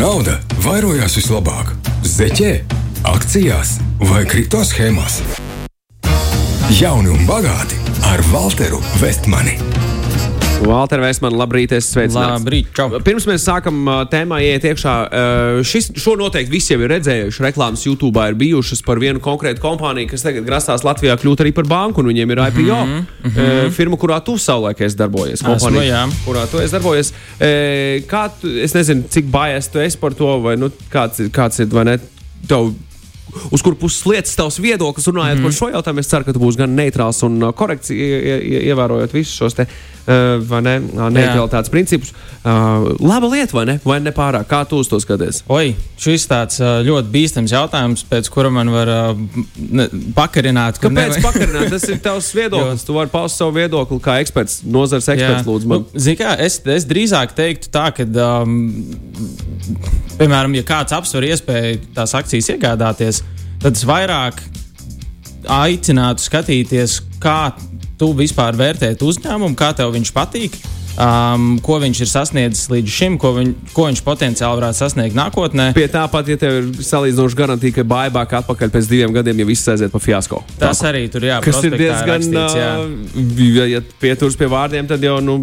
nauda vairojās vislabāk? Zeķē, akcijās vai kripto schēmās? Jauni un bagāti ar Walteru Vestmani. Valter Vēsmanu, labrīt, es sveicu. Labrīt, čau. Pirms mēs sākam uh, tēmā iet iekšā, uh, šis, šo noteikti visi jau ir redzējuši. Reklāmas YouTube ir bijušas par vienu konkrētu kompāniju, kas tagad grasās Latvijā kļūt arī par banku, un viņiem ir IPO. Mm -hmm, mm -hmm. Firma, kurā tu savulaik esi darbojies. Esmu, jā. kurā tu esi darbojies. Uh, Kā tu, es nezinu, cik baies tu esi par to, vai nu, kāds, kāds ir, vai ne, tev uz kuru puses lietas tavs viedoklis runājot mm. par šo jautājumu. Es ceru, ka tu būsi gan neitrāls un uh, korekts, ie- ie- ie- ievērojot visus šos te, uh, ne, uh, neutralitātes principus. Laba lieta, vai ne? Vai ne pārāk? Kā tu uz to skaties? Oi, šis tāds ļoti bīstams jautājums, pēc kura man var ne, pakarināt. kur Kāpēc nevajag- pakarināt? Tas ir tavs viedoklis. Tu vari paust savu viedokli kā eksperts, nozars eksperts. Lūdzu, man. Nu, kā, es, es drīzāk teiktu tā, ka, um, piemēram, ja kāds apsver iespēju tās akcijas iegādāties, tad es vairāk aicinātu skatīties, kā tu vispār vērtēt uzņēmumu, kā tev viņš patīk. Um, ko viņš ir sasniedzis līdz šim, ko, viņ, ko viņš potenciāli varētu sasniegt nākotnē. Pie tā pat, ja tev ir salīdzinoši garantija, ka baibāk atpakaļ pēc diviem gadiem, ja viss aiziet pa fiasko. Tas arī tur jā, Kas ir diezgan, rakstīts, jā. uh, ja pieturas pie vārdiem, tad jau, nu,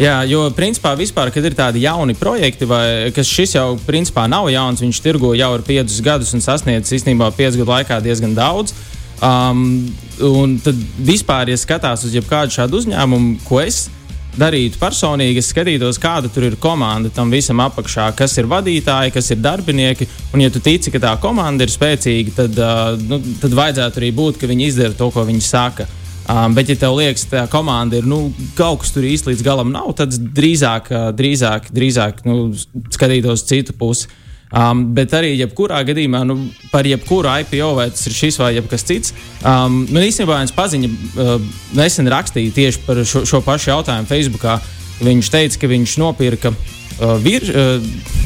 Jā, jo principā vispār, kad ir tādi jauni projekti, vai kas šis jau principā nav jauns, viņš tirgo jau ir piecus gadus un sasniedz īstenībā piecu gadu laikā diezgan daudz. Um, un tad vispār, ja skatās uz jebkādu šādu uzņēmumu, ko es darītu personīgi, es skatītos, kāda tur ir komanda tam visam apakšā, kas ir vadītāji, kas ir darbinieki. Un, ja tu tici, ka tā komanda ir spēcīga, tad, uh, nu, tad vajadzētu arī būt, ka viņi izdara to, ko viņi saka. Um, bet, ja tev liekas, ka tā komanda ir nu, kaut kas tur īsti līdz galam nav, tad drīzāk, uh, drīzāk, drīzāk nu, skatītos citu pusi. Um, bet arī, jebkurā gadījumā, nu, par jebkuru IPO, vai tas ir šis vai kas cits, um, nu, īstenībā viens paziņa uh, nesen rakstīja tieši par šo, šo pašu jautājumu Facebookā. Viņš teica, ka viņš nopirka uh, vir, uh,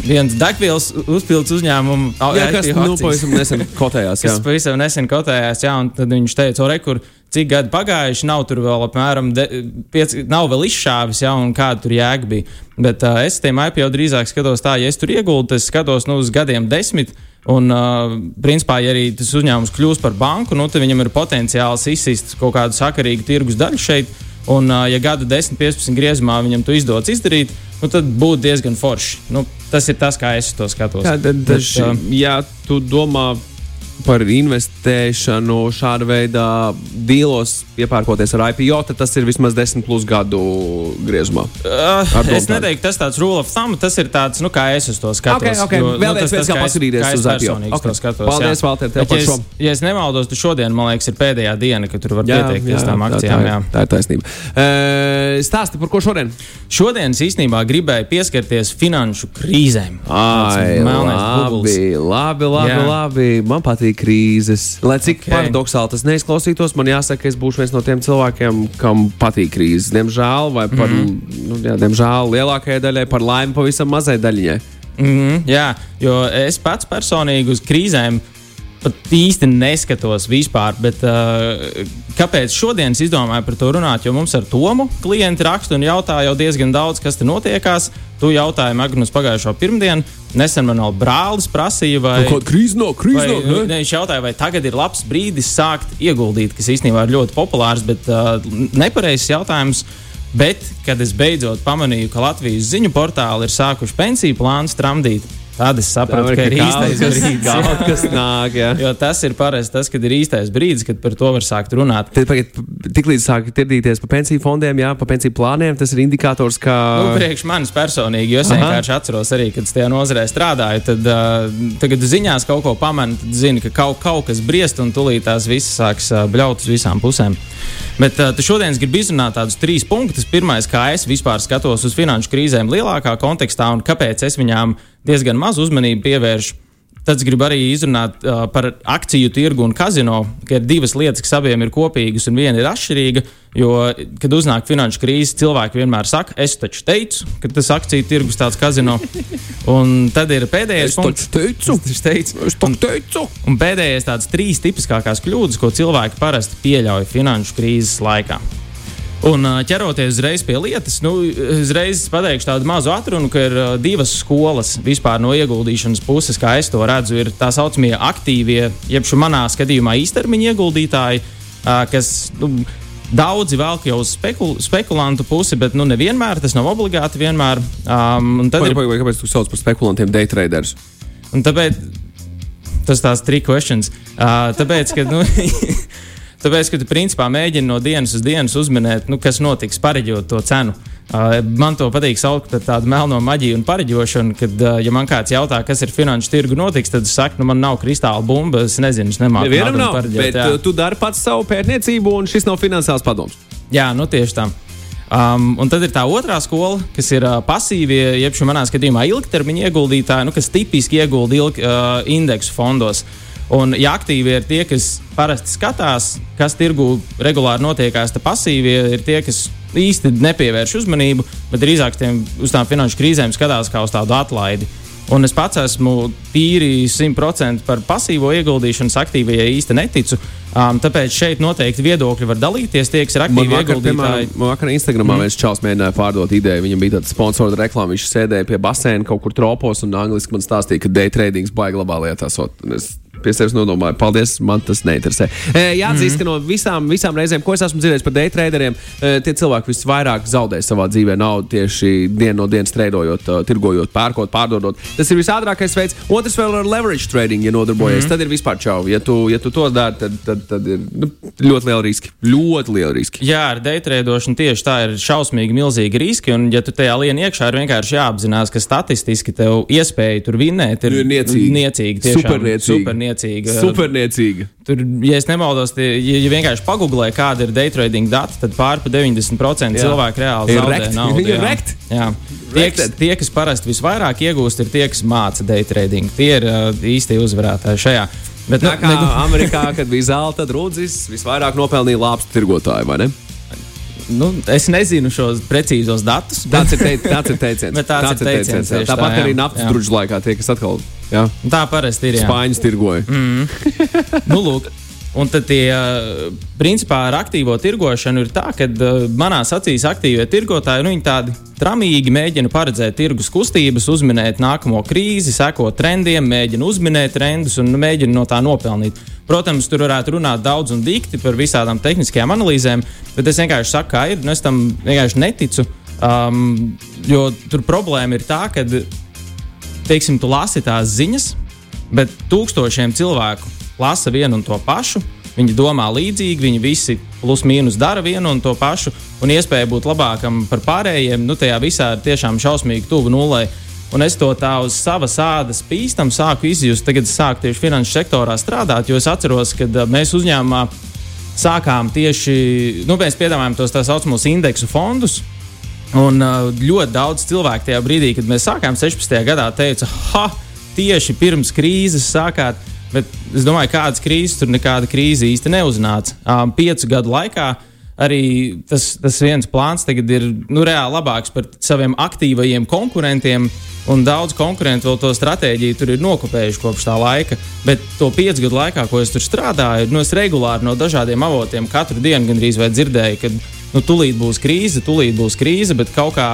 viens degvielas uzpildes uzņēmumu. jā, kas nu, pavisam nesen kotējās. Jā. kas pavisam nesen kotējās, jā, un tad viņš teica, o, re, kur cik gadi pagājuši, nav tur vēl apmēram, de, pieci, nav vēl izšāvis, jā, un kāda tur jēga bija. Bet uh, es tiem IPO drīzāk skatos tā, ja es tur ieguldu, es skatos nu, uz gadiem desmit. Un, uh, principā, ja arī tas uzņēmums kļūs par banku, nu, tad viņam ir potenciāls izsist kaut kādu sakarīgu tirgus daļu šeit. Un, uh, ja gada 10, 15 griezumā viņam to izdodas izdarīt, nu, tad būtu diezgan forši. Nu, tas ir tas, kā es to skatos. Jā, tad, Bet, uh, ja tu domā par investēšanu šāda veida dīlos, iepērkoties ar IPO, tad tas ir vismaz 10 plus gadu griezumā. Uh, es neteiktu, tas tāds rule of thumb, tas ir tāds, nu, kā es uz to skatos. Ok, ok, Jo, vēlreiz tas, pēc kā kā es- paskatīties uz IPO. personīgi Ok. to skatos, Paldies, jā. Valter, tev par šo. ja es nemaldos, tad šodien, man liekas, ir pēdējā diena, kad tur var pieteikties tām tā, akcijām. tā, Jā. ir- tā ir taisnība. Uh, stāsti par ko šodien? Šodien es īstenībā gribēju pieskarties finanšu krīzēm. Ai, labi, labi, labi, Jā. labi. Man patīk krīzes. Lai cik okay. Ok. paradoxāli tas neizklausītos, man jāsaka, ka es būšu viens no tiem cilvēkiem, kam patīk krīzes. Diemžēl, vai par, mm. -hmm. nu, jā, diemžēl lielākajai daļai, par laimi pavisam mazai daļiņai. Mm, jā, jo es pats personīgi uz krīzēm pat īsti neskatos vispār. Bet, uh, kāpēc šodien es izdomāju par to runāt? Jo mums ar Tomu klienti raksta un jautā jau diezgan daudz, kas tur notiekās. Tu jautāji Magnus pagājušo pirmdienu. Nesen man vēl brālis prasīja, vai, Kaut kāda krīze nav, krīze vai, nav. nu, ne? ne, viņš jautāja, vai tagad ir labs brīdis sākt ieguldīt, kas īstenībā ir ļoti populārs, bet uh, nepareizs jautājums. Bet, kad es beidzot pamanīju, ka Latvijas ziņu portāli ir sākuši pensiju plānu tramdīt, tad es sapratu, ka ir īstais brīdis. Kaut kas nāk, jā. Jo tas ir parasti tas, kad ir īstais brīdis, kad par to var sākt runāt. Tad, tiklīdz sāk tirdīties pa pensiju fondiem, jā, pa pensiju plāniem, tas ir indikators, ka. Nu, priekš manis personīgi, jo es Aha. vienkārši atceros arī, kad es tajā nozarē strādāju. Tad, uh, tagad ziņās kaut ko pamanu, tad zini, ka kaut, kaut kas briest un tūlīt tās visas sāks uh, bļaut uz visām pusēm. Bet uh, tu šodien es gribu izrunāt tādus trīs punktus. Pirmais, kā es vispār skatos uz finanšu krīzēm lielākā kontekstā un kāpēc es viņām diezgan maz uzmanību pievēršu. Tad es gribu arī izrunāt uh, par akciju tirgu un kazino, ka ir divas lietas, kas abiem ir kopīgas un viena ir atšķirīga. Jo, kad uznāk finanšu krīze, cilvēki vienmēr saka, es taču teicu, ka tas akciju tirgus tāds kazino. Un tad ir pēdējais Es taču teicu. Es teicu. Es to teicu. Un pēdējais tāds trīs tipiskākās kļūdas, ko cilvēki parasti pieļauj finanšu krīzes laikā. Un ķeroties uzreiz pie lietas, nu, uzreiz pateikšu tādu mazu atrunu, ka ir divas skolas vispār no ieguldīšanas puses, kā es to redzu. Ir tā saucamie aktīvie, jeb šo manā skatījumā īstermiņa ieguldītāji, kas nu, daudzi velk jau uz spekul spekulantu pusi, bet nu, nevienmēr tas nav obligāti. Vienmēr, um, tad Pagaid, ir pagaid, kāpēc tu sauc par spekulantiem, day traders? Un tāpēc tas tās trīs questions. Uh, tāpēc, ka, nu, tāpēc, ka tu principā mēģini no dienas uz dienas uzminēt, nu, kas notiks, pareģot to cenu. Uh, man to patīk saukt par tādu melno maģiju un pareģošanu, kad, uh, ja man kāds jautā, kas ir finanšu tirgu notiks, tad es saku, nu, man nav kristāla bumba, es nezinu, es nemāku naudu nav, pareģot, bet jā. uh, tu dari pats savu pētniecību, un šis nav finansiāls padoms. Jā, nu tieši tā. Um, un tad ir tā otrā skola, kas ir uh, pasīvie, jeb šī manā skatījumā ilgtermiņa ieguldītāji, nu, kas tipiski iegulda ilg, uh, indeksu fondos. Un, ja aktīvi ir tie, kas parasti skatās, kas tirgu regulāri notiekās, tad pasīvie ir tie, kas īsti nepievērš uzmanību, bet drīzāk tiem, uz tām finanšu krīzēm skatās kā uz tādu atlaidi. Un es pats esmu tīri 100% par pasīvo ieguldīšanu, aktīvajai īsti neticu. Um, tāpēc šeit noteikti viedokļi var dalīties. Tie, kas ir Man aktīvi vakar, ieguldītāji, piemēram, man vakar Instagramā mm. viens čels mēģināja pārdot ideju. Viņam bija tāda sponsorta reklāma. Viņš sēdēja pie basēna kaut kur tropos un angliski man stāstīja, ka day trading baigi labā lietā. Pie sevis nodomāju, paldies, man tas neinteresē. E, jāatzīst, mm. ka no visām, visām reizēm, ko es esmu dzirdējis par day traderiem, e, tie cilvēki visvairāk zaudē savā dzīvē naudu tieši dienu no dienas treidojot, uh, tirgojot, pērkot, pārdodot. Tas ir visātrākais veids. Otrs vēl ir leverage trading, ja nodarbojies. Mm. Tad ir vispār čau. Ja tu, ja tu to dari, tad, tad, tad ir nu, ļoti liela riski. Ļoti liela riski. Jā, ar daytrēdošanu tieši tā ir šausmīgi milzīgi riski. Un, ja tu tajā lien iekšā, ir vienkārši jāapzinās, ka statistiski tev iespēja tur vinnēt ir Ir niecīga. niecīga tiešām, Superniecīga. Superniecīga. Superniecīga. Tur, ja es nemaldos, tie, ja, ja vienkārši pagūglē, kāda ir daytrading data, tad pār pa 90% Jā. cilvēku reāli Ir zaudē rekt. naudu. Ir rekt. Jā. Tie, kas, tie, kas parasti visvairāk iegūst, ir tie, kas māca daytrading. Tie ir uh, īstie uzvarētāji šajā. Bet, Tā kā Amerikā, kad bija zelta drudzis, visvairāk nopelnīja lāpstu tirgotāji, vai ne? nu, es nezinu šos precīzos datus. Tāds ir, teic, tāds ir teiciens. Bet tāds ir teiciens, tieši Tāpat tā, jā. arī naftas druģu laikā tie, kas atkal jā, Tā parasti ir. jā. spāņus tirgoja. Mm. nu, lūk. Un tad, tie, principā, ar aktīvo tirgošanu ir tā, ka manā acīs aktīvie tirgotāji nu, viņi tādi tramīgi mēģina paredzēt tirgus kustības, uzminēt nākamo krīzi, sekot trendiem, mēģina uzminēt trendus un mēģina no tā nopelnīt. Protams, tur varētu runāt daudz un dikti par visādām tehniskajām analīzēm, bet es vienkārši saku, kā ir. Nu, es tam vienkārši neticu. Um, jo tur problēma ir tā, ka teiksim, tu lasi tās ziņas, bet tūkstošiem cilvēku lasa vienu un to pašu. Viņi domā līdzīgi, viņi visi plus mīnus dara vienu un to pašu, un iespēja būt labākam par pārējiem, nu, tajā visā ir tiešām šausmīgi tuvu nulē. Un es to tā uz savas ādas pīstam sāku izjust. Tagad es sāku tieši finanšu sektorā strādāt, jo es atceros, ka mēs uzņēmumā sākām tieši, nu, mēs piedāvājam tos tā saucamos indeksu fondus, Un uh, ļoti daudz cilvēku tajā brīdī, kad mēs sākām 16. gadā, teica, ha, tieši pirms krīzes sākāt. Bet es domāju, kādas krīzes tur nekāda krīze īsti neuznāca. Um, piecu gadu laikā arī tas, tas viens plāns tagad ir nu, reāli labāks par saviem aktīvajiem konkurentiem. Un daudz konkurentu vēl to stratēģiju tur ir nokopējuši kopš tā laika. Bet to piecu gadu laikā, ko es tur strādāju, nu, es regulāri no dažādiem avotiem katru dienu gandrīz vai dzirdēju, ka nu, tūlīt būs krīze, tūlīt būs krīze, bet kaut kā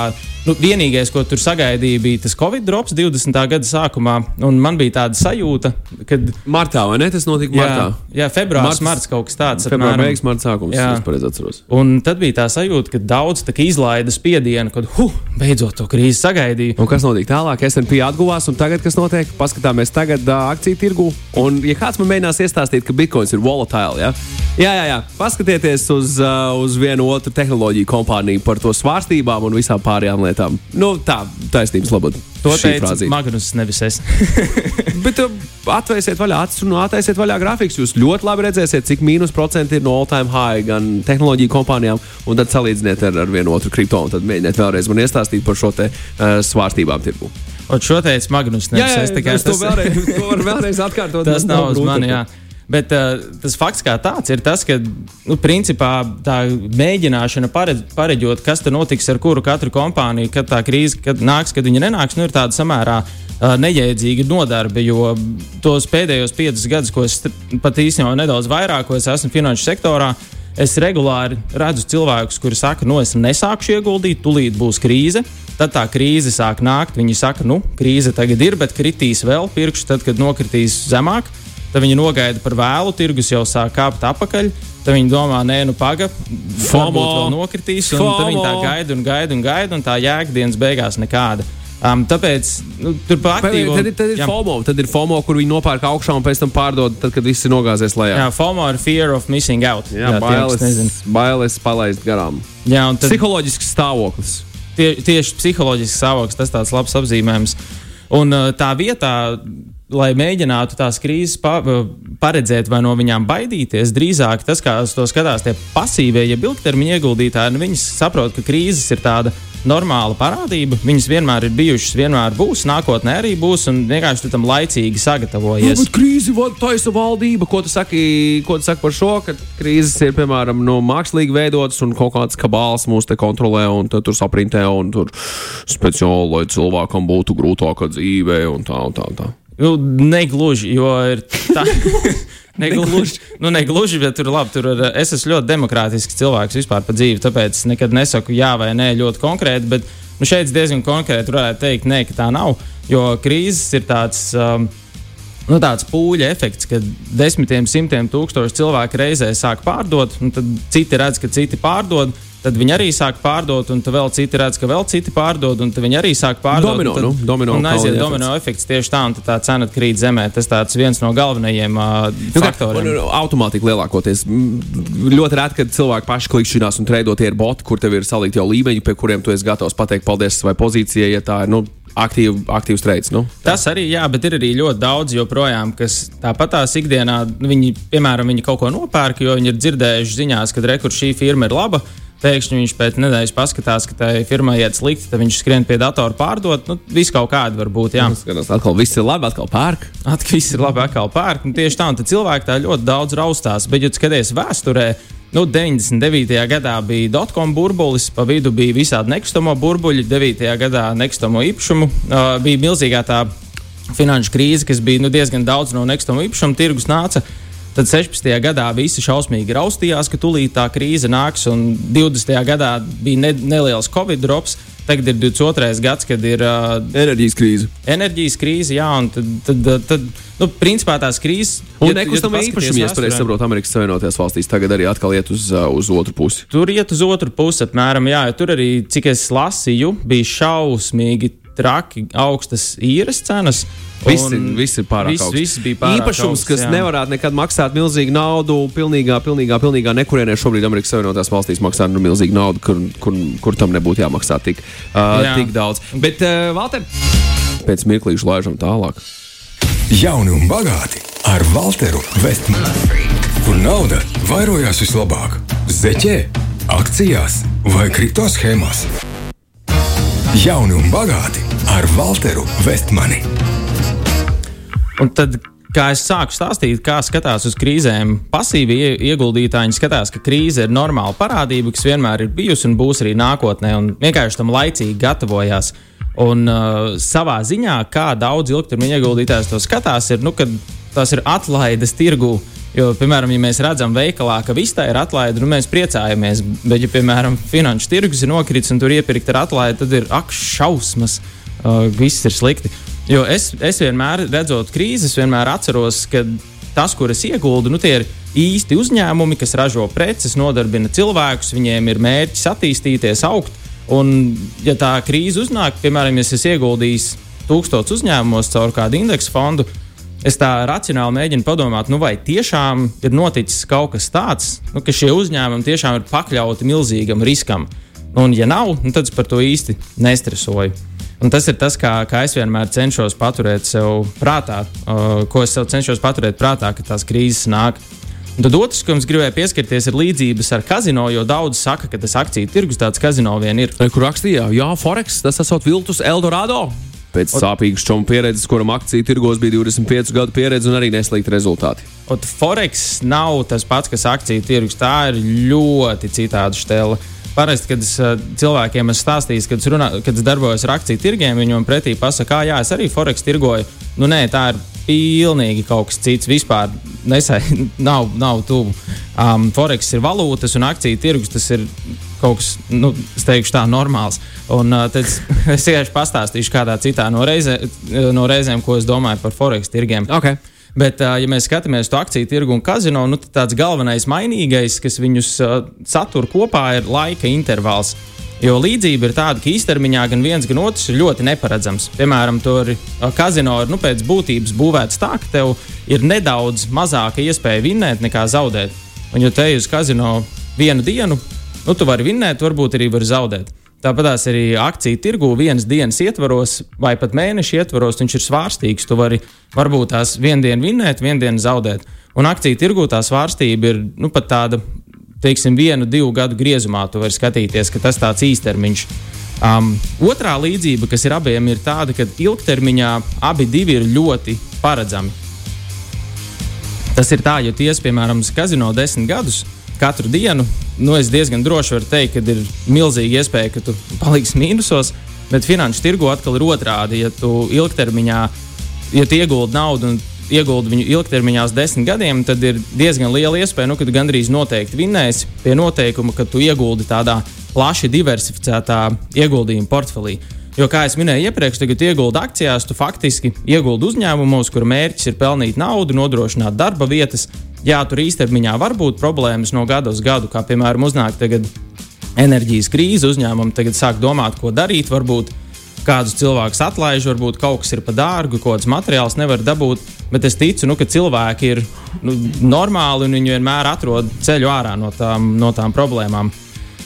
nu, vienīgais, ko tur sagaidīja, bija tas Covid drops 20. gada sākumā. Man bija tāda sajūta, ka Martā, vai ne? Tas notika jā, martā. jā, februāris, Marts- marts kaut kas tāds Februāra beigas, marta sākums. Jā. Es pareizi atceros. Un tad bija tā sajūta, ka daudz izlaida spiedienu, kad huh, beidzot to krīzi sagaidīja. Un kas notika tālāk? SP atguvās, un tagad kas notiek? Paskatāmies tagad uh, akciju tirgu. Un, ja kāds man mēģinās iestāstīt, ka bitkoins ir volatile, ja? jā, jā, jā, paskatieties uz, uh, uz vienu otru tehnoloģiju kompāniju par to svārstībām un visām pārējām lietām. Nu, tā, taisnības labad. To teica. Magnus, nevis es. Bet uh, atvēsiet vaļā acis un attaisiet vaļā grafikus. Jūs ļoti labi redzēsiet, cik mīnus procenti ir no all-time high gan tehnoloģiju kompānijām, un tad salīdziniet ar, ar vienu otru kripto. Un tad mēģiniet vēlreiz man iestāstīt par šo te uh, svārstībām tirgu. Un šo teica Magnus, nevis es. tā kā es to vēlreiz, to vēlreiz atkārtot. Tas man nav uz grūti mani. Jā. Bet uh, tas fakts kā tāds ir tas, ka nu, principā tā mēģināšana paredz, pareģot, kas tur notiks ar kuru katru kompāniju, kad tā krīze kad nāks, kad viņa nenāks, nu, ir tāda samērā uh, nejēdzīga nodarbe. Jo tos pēdējos piecus gadus, ko es pat īstenībā nedaudz vairāk, ko es esmu finanšu sektorā, Es regulāri redzu cilvēkus, kuri saka, no es nesākšu ieguldīt, tūlīt būs krīze. Tad tā krīze sāk nākt. Viņi saka, nu, krīze tagad ir, bet kritīs vēl pirkšu, tad, kad nokritīs zemāk. Tad viņi nogaida par vēlu, tirgus jau sāk kāpt atpakaļ. Tad viņi domā, nē, nu pagaidi, FOMO vēl nokritīs. Un tad viņi tā gaida un gaida un gaida, un tā jēgdienas beigās nekāda. Um, tāpēc nu, tur aktīvo, tad, tad ir jā. FOMO, tad ir FOMO, kur viņi nopērk augšā un pēc tam pārdod, tad, kad viss ir nogāzies lejā. Jā, FOMO ir fear of missing out. Jā, jā bailes, bailes palaist garām. Jā, tad, Psiholoģisks stāvoklis. Tie, tieši psiholoģisks stāvoklis, tas tāds labs apzīmējums. Un uh, tā vietā, lai mēģinātu tās krīzes pa, paredzēt vai no viņām baidīties, drīzāk tas, kā to skatās tie pasīvie, ja ilgtermiņa ieguldītāji, nu, viņi saprot, ka krīzes ir tāda normāla parādība. Viņas vienmēr ir bijušas, vienmēr būs, nākotnē arī būs, un vienkārši tam laicīgi sagatavojies. Nu, krīzi taisa valdība. Ko tu, saki, ko tu saki par šo? Ka krīzes ir piemēram no mākslīgi veidotas un kaut kāds kabāls mūs te kontrolē un tur saprintē un tur speciāli, lai cilvēkam būtu grūtāka dzīve un tā un tā. Un tā. Nu, negluži, jo ir tā. Negluži, nu, negluži, bet tur, labi, tur ir, es esmu ļoti demokrātisks cilvēks vispār par dzīvi. Tāpēc nekad nesaku jā vai nē ļoti konkrēti. Bet nu, šeit diezgan konkrēti varētu teikt, nē, ka tā nav. Jo krīzes ir tāds. Um, Nu, tāds pūļa efekts, kad desmitiem, simtiem tūkstoši cilvēku reizē sāk pārdot, un tad citi redz, ka citi pārdod, tad viņi arī sāk pārdot, un vēl citi redz, ka vēl citi pārdod, un viņi arī sāk pārdot. Domino, tad, nu, domino, un aiziet domino efekts tieši tā, un tā cena krīt zemē. Tas tāds viens no galvenajiem uh, nu, faktoriem. Nu, automātiski lielākoties. Ļoti reti, kad cilvēki paši klikšķinās un treido tie ir boti, kur tev ir salikti jau līmeņi, pie kuriem tu esi gatavs pateikt paldies savai pozīcijai, ja tā ir. Nu, aktīvi, aktīvs treids. Nu. Tas arī, jā, bet ir arī ļoti daudz joprojām, kas tāpat tās ikdienā, viņi, piemēram, viņi kaut ko nopērk, jo viņi ir dzirdējuši ziņās, ka rekur šī firma ir laba pēkšņi viņš pēc nedēļas paskatās, ka tai firmai iet slikti, tad viņš skrien pie datora pārdot. Nu, viss kaut kāda var būt. Jā, skatās, atkal viss ir labi, atkal pērk. Atkal viss ir labi, atkal pērk. Un tieši tā, un cilvēki tā ļoti daudz raustās. Bet, ja skaties vēsturē, nu, 99. gadā bija dotcom burbulis, pa vidu bija visādi nekustamo burbuļi, 9. gadā nekustamo īpašumu, uh, bija milzīgā tā finanšu krīze, kas bija nu, diezgan daudz no nekustamo īpašumu tirgus nāca. Tad 16. gadā visi šausmīgi raustījās, ka tūlīt tā krīze nāks, un 20. gadā bija ne, neliels Covid drops. Tagad ir 22. gads, kad ir uh, enerģijas krīze. Enerģijas krīze, jā, un tad, tad, tad nu, principā tās krīzes. Un ja, nekustamā ja īpašuma, ja es pareizi saprotu, Amerikas Savienotajās valstīs tagad arī atkal iet uz, uz otru pusi. Tur iet uz otru pusi, apmēram, jā, tur arī, cik es lasīju, bija šausmīgi traki augstas īres cenas. Visi, visi ir pārāk viss, viss bija pārāk Īpašums, augsts, kas jā. nevarētu nekad maksāt milzīgu naudu, pilnīgā, pilnīgā, pilnīgā nekurienē šobrīd Amerikas Savienotās valstīs maksā nu, milzīgu naudu, kur, kur, kur tam nebūtu jāmaksā tik, uh, jā. tik daudz. Bet, uh, Valter, pēc mirklīša laižam tālāk. Jauni un bagāti ar Walteru Vestmanu. Kur nauda vairojās vislabāk? Zeķē, akcijās vai kripto schēmās? Jauni un bagāti ar Walteru Vestmani. Un tad, kā es sāku stāstīt, kā skatās uz krīzēm, pasīvi ieguldītāji skatās, ka krīze ir normāla parādība, kas vienmēr ir bijusi un būs arī nākotnē, un vienkārši tam laicīgi gatavojās. Un uh, savā ziņā, kā daudz ilgtermiņa ieguldītājs to skatās, ir, nu, kad tas ir atlaides tirgū. Jo, piemēram, ja mēs redzam veikalā, ka viss tā ir atlaide, nu, mēs priecājamies. Bet, ja, piemēram, finanšu tirgus ir nokritis un tur iepirkt ar atlaidi, tad ir ak, šausmas, uh, viss ir slikti. Jo es, es vienmēr, redzot krīzes, vienmēr atceros, ka tas, kur es ieguldu, nu, tie ir īsti uzņēmumi, kas ražo preces, nodarbina cilvēkus, viņiem ir mērķis attīstīties, augt. Un, ja tā krīze uznāk, piemēram, ja es ieguldīju tūkstošus uzņēmumos caur kādu indeksu fondu, es tā racionāli mēģinu padomāt, nu, vai tiešām ir noticis kaut kas tāds, nu, ka šie uzņēmumi tiešām ir pakļauti milzīgam riskam. Un, ja nav, nu, tad es par to īsti nestresoju. Un tas ir tas, kā, kā es vienmēr cenšos paturēt sev prātā, uh, ko es sev cenšos paturēt prātā, kad tās krīzes nāk. Un tad otrs, ko es gribēju pieskarties, ir līdzības ar kazino, jo daudz saka, ka tas akciju tirgus tāds kazino vien ir. Kur rakstīja, jā, Forex, tas esot Viltus Eldorado. Pēc sāpīgas čomu pieredzes, kuram akciju tirgos bija 25 gadu pieredze un arī neslikti rezultāti. Ot, Forex nav tas pats, kas akciju tirgus. Tā ir ļoti citāda stela. Parasti, kad es cilvēkiem esmu stāstījis, kad es, runā, kad es darbojos ar akciju tirgiem, viņi man pretī pasakā, jā, es arī Forex tirgoju. Nu, nē, tā ir pilnīgi kaut kas cits. Vispār nesai, nav, nav tuvu. Um, Forex ir valūtas un akciju tirgus. Tas ir kaut kas, nu, es teikšu, tā normāls. Un uh, tad es vienkārši pastāstīšu kādā citā no, reize, no reizēm, ko es domāju par Forex tirgiem. Okay. Bet, ja mēs skatāmies uz akciju tirgu un kazino, nu, tad tāds galvenais mainīgais, kas viņus satur kopā, ir laika intervāls. Jo līdzība ir tāda, ka īstermiņā gan viens, gan otrs ir ļoti neparedzams. Piemēram, tur kazino ir nu, pēc būtības būvēts tā, ka tev ir nedaudz mazāka iespēja vinnēt nekā zaudēt. Un, ja te uz kazino vienu dienu, nu, tu vari vinnēt, varbūt arī vari zaudēt. Tāpat arī akciju tirgu vienas dienas ietvaros, vai pat mēneša ietvaros, viņš ir svārstīgs. Tu vari varbūt tās vienu dienu vinnēt, vienu dienu zaudēt. Un akciju tirgu tā svārstība ir nu, pat tāda teiksim, vienu, divu gadu griezumā tu vari skatīties, ka tas tāds īstermiņš. Um, otrā līdzība, kas ir abiem, ir tāda, ka ilgtermiņā abi ir ļoti paredzami. Tas ir tā, ja ties, piemēram, uz kazino desmit gadus, katru dienu, nu, es diezgan droši varu teikt, ka ir milzīga iespēja, ka tu paliksi mīnusos, bet finanšu tirgu atkal ir otrādi. Ja tu ilgtermiņā, ja tu ieguldi naudu un ieguldi viņu ilgtermiņā uz desmit gadiem, tad ir diezgan liela iespēja, nu, ka tu gandrīz noteikti vinnēsi pie noteikuma, ka tu ieguldi tādā plaši diversificētā ieguldījuma portfelī. Jo, kā jau minēju iepriekš, tagad ieguldi akcijās, tu faktiski ieguldi uzņēmumos, kur mērķis ir pelnīt naudu, nodrošināt darba vietas. Jā, tur īstermiņā var būt problēmas no gada uz gadu, kā piemēram uznāk tagad enerģijas krīze, uzņēmumi tagad sāk domāt, ko darīt. Varbūt kādus cilvēkus atlaiž, varbūt kaut kas ir par dārgu, kaut kāds materiāls nevar dabūt. Bet es ticu, nu, ka cilvēki ir nu, normāli un viņi vienmēr atrod ceļu ārā no tām, no tām problēmām.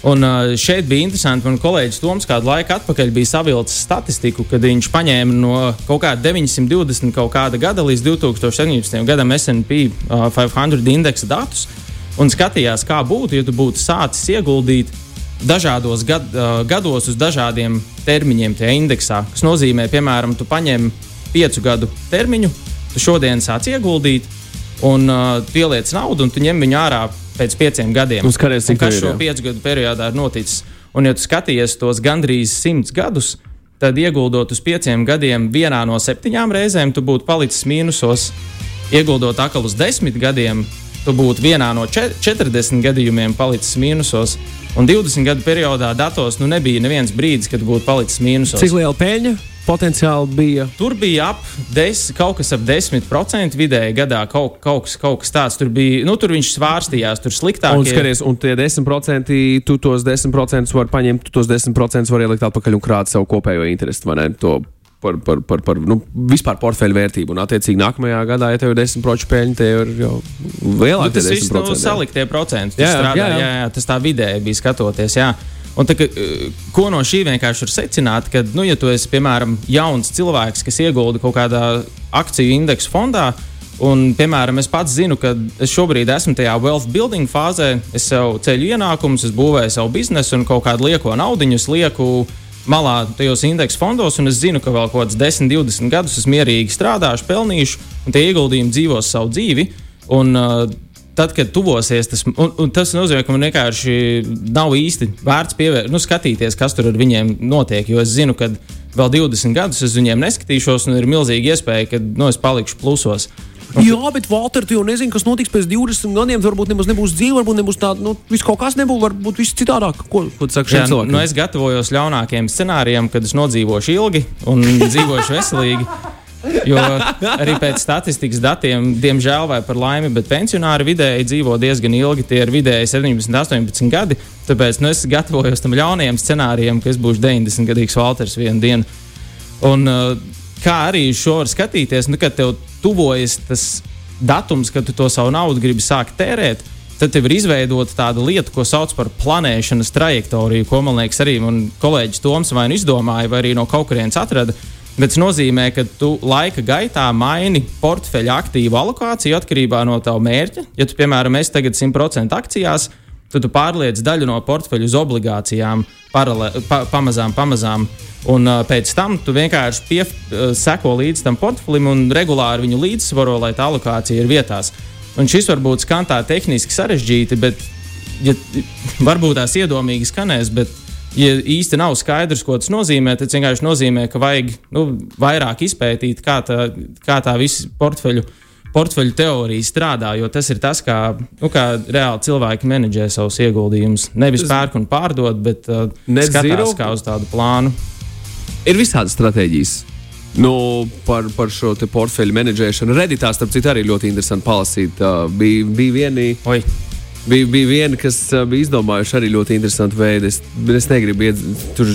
Un uh, šeit bija interesanti, man kolēģis Toms kādu laiku atpakaļ bija savilcis statistiku, kad viņš paņēma no kaut kāda 920 kaut kāda gada līdz 2017. gadam SP uh, 500 indeksa datus un skatījās, kā būtu, ja tu būtu sācis ieguldīt dažādos gad, uh, gados uz dažādiem termiņiem tajā indeksā. Tas nozīmē, piemēram, tu paņem piecu gadu termiņu, tu šodien sāc ieguldīt, un uh, pieliec naudu, un tu ņem viņu ārā pēc pieciem gadiem. Un skaties, cik tas šo piecu gadu periodā ir noticis. Un, ja tu skaties tos gandrīz simts gadus, tad ieguldot uz pieciem gadiem, vienā no septiņām reizēm, tu būtu palicis mīnusos. Ieguldot atkal uz desmit gadiem, tu būtu vienā no 40 gadījumiem palicis mīnusos. Un 20 gadu periodā datos nu, nebija neviens brīdis, kad būtu palicis mīnusos. Cik liela peļņa? Potenciāli bija? Tur bija ap des, kaut kas ap 10% vidēji gadā, kaut, kaut, kas, kaut kas tāds. Tur bija, nu, tur viņš svārstījās, tur sliktāk. Un, skaties, un tie 10%, tu tos 10% vari paņemt, tu tos 10% vari ielikt atpakaļ un krāt savu kopējo interesu, par, par, par, par nu, vispār portfeļu vērtību. Un, attiecīgi, nākamajā gadā, ja tev ir 10% peļņa, tev ir jau lielāka. Nu, tas viss nav saliktie procenti. Jā, jā, jā, jā. jā, tas tā vidēji bija skatoties. Jā. Un tā, ka, eh, ko no šī vienkārši var secināt, ka, nu, ja tu esi, piemēram, jauns cilvēks, kas iegulda kaut kādā akciju indeksu fondā, un, piemēram, es pats zinu, ka es šobrīd esmu tajā wealth building fāzē, es sev ceļu ienākumus, es būvēju savu biznesu un kaut kādu lieko naudu lieku malā tajos indeksu fondos, un es zinu, ka vēl kaut kāds 10, 20 gadus es mierīgi strādāšu, pelnīšu, un tie ieguldījumi dzīvos savu dzīvi. Un, uh, tad, kad tuvosies, tas, un, un tas nozīmē, ka man vienkārši nav īsti vērts pievērt, nu, skatīties, kas tur ar viņiem notiek. Jo es zinu, ka vēl 20 gadus es viņiem neskatīšos, un ir milzīga iespēja, ka nu, es palikšu plusos. Jā, bet Valter, tu jau nezini, kas notiks pēc 20 gadiem. Varbūt nemaz nebūs dzīve, varbūt nebūs tāda, nu, viss kaut kas nebūs, varbūt viss citādāk. Ko, ko tu saki šiem cilvēkiem? Nu, es gatavojos ļaunākiem scenārijiem, kad es nodzīvošu ilgi un dzīvošu veselīgi. Jo arī pēc statistikas datiem, diemžēl vai par laimi, bet pensionāri vidēji dzīvo diezgan ilgi. Tie ir vidēji 17, 18 gadi. Tāpēc nu, es gatavojos tam ļaunajam scenārijam, ka es būšu 90 gadīgs Walters vienu dienu. Un, uh, kā arī šo var skatīties, nu, kad tev tuvojas tas datums, kad tu to savu naudu gribi sākt tērēt. Tad tev ir izveidota tāda lieta, ko sauc par planēšanas trajektoriju, ko man liekas arī kolēģis Toms vai nu izdomāja, vai arī no kaut kurienes atrada. Bet tas nozīmē, ka tu laika gaitā maini portfeļa aktīvu alokāciju atkarībā no tava mērķa. Ja tu, piemēram, esi tagad 100% akcijās, tad tu pārliec daļu no portfeļa uz obligācijām, paralē, pa, pamazām, pamazām. Un uh, pēc tam tu vienkārši pie, uh, seko līdzi tam portfelim un regulāri viņu līdzsvaro, lai tā alokācija ir vietās. Un šis varbūt skan tā tehniski sarežģīti, bet ja, varbūt tās iedomīgi skanēs, bet ja īsti nav skaidrs, ko tas nozīmē, tad vienkārši nozīmē, ka vajag nu, vairāk izpētīt, kā tā, kā tā visa portfeļu, portfeļu teorija strādā. Jo tas ir tas, kā, nu, kā reāli cilvēki menedžē savus ieguldījumus. Nevis pērk un pārdod, bet uh, skatās kā uz tādu plānu. Ir visādas stratēģijas. Nu, par, par šo portfeļu menedžēšanu. Redītā, starp citu, arī ļoti interesanti palasīt. Uh, bija, bija vieni. Oi bija, bija viena, kas uh, bija izdomājuši arī ļoti interesantu veidu. Es, es negribu iet tur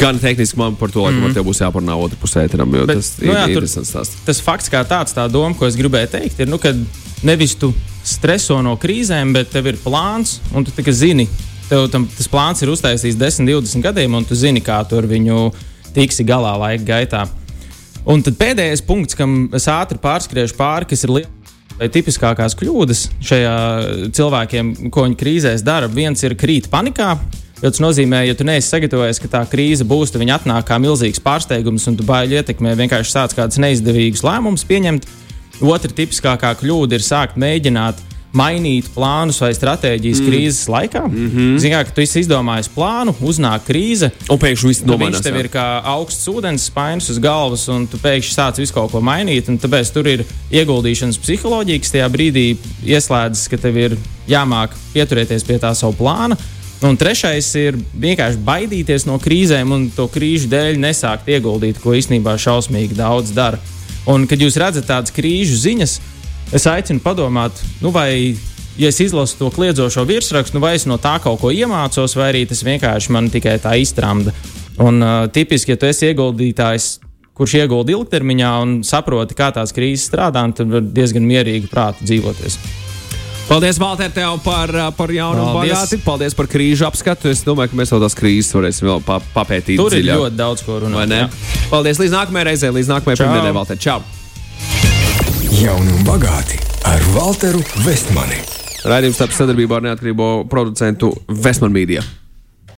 gan tehniski, man par to mm -hmm. tev būs jāparunā otrā pusē, tam, jo Bet, tas nu, jā, ir interesants stāsts. Tas fakts kā tāds, tā doma, ko es gribēju teikt, ir, nu, ka nevis tu streso no krīzēm, bet tev ir plāns un tu tikai zini. Tev tam, tas plāns ir uztaisīts 10, 20 gadiem, un tu zini, kā tur viņu tiksi galā laika gaitā. Un tad pēdējais punkts, kam es ātri pārskriešu pāri, kas ir liels Vai tipiskākās kļūdas šajā cilvēkiem, ko viņi krīzēs dara, viens ir krīt panikā. Jo tas nozīmē, ja tu neesi sagatavojies, ka tā krīze būs, tad viņa atnāk kā milzīgs pārsteigums, un tu baigi ietekmē vienkārši sāc kādus neizdevīgus lēmumus pieņemt. Otra tipiskākā kļūda ir sākt mēģināt mainīt plānus vai stratēģijas mm. krīzes laikā. Mm -hmm. Zinām, ka tu esi izdomājis plānu, uznāk krīze, un pēkšņi viss nomainās. Viņš tev ir kā augsts ūdens spainis uz galvas, un tu pēkšņi sāc visu kaut ko mainīt. Tāpēc tur ir ieguldīšanas psiholoģija, kas tajā brīdī ieslēdzas, ka tev ir jāmāk pieturēties pie tā savu plānu. Un trešais ir vienkārši baidīties no krīzēm un to krīžu dēļ nesākt ieguldīt, ko īstenībā šausmīgi daudz dara. Un, kad jūs redzat tādas krīžu ziņas, es aicinu padomāt, nu, vai, ja es izlasu to kliedzošo virsrakstu, nu, vai es no tā kaut ko iemācos, vai arī tas vienkārši man tikai tā iztramda. Un uh, tipiski, ja tu esi ieguldītājs, kurš iegulda ilgtermiņā un saproti, kā tās krīzes strādā, tad var diezgan mierīgi prātu dzīvoties. Paldies, Valter, tev par, par jaunu bagāti. Paldies par krīžu apskatu. Es domāju, ka mēs vēl tās krīzes varēsim vēl papētīt. Tur dziļāk. ir ļoti daudz ko runāt. Paldies, līdz nākamajai reizei, līdz nākamajai pirmdienai, Valter. Čau! Jauni un bagāti ar Walteru Vestmani. Raidījums starp sadarbībā ar neatkarīgo producentu Vestmanu Mīdiju.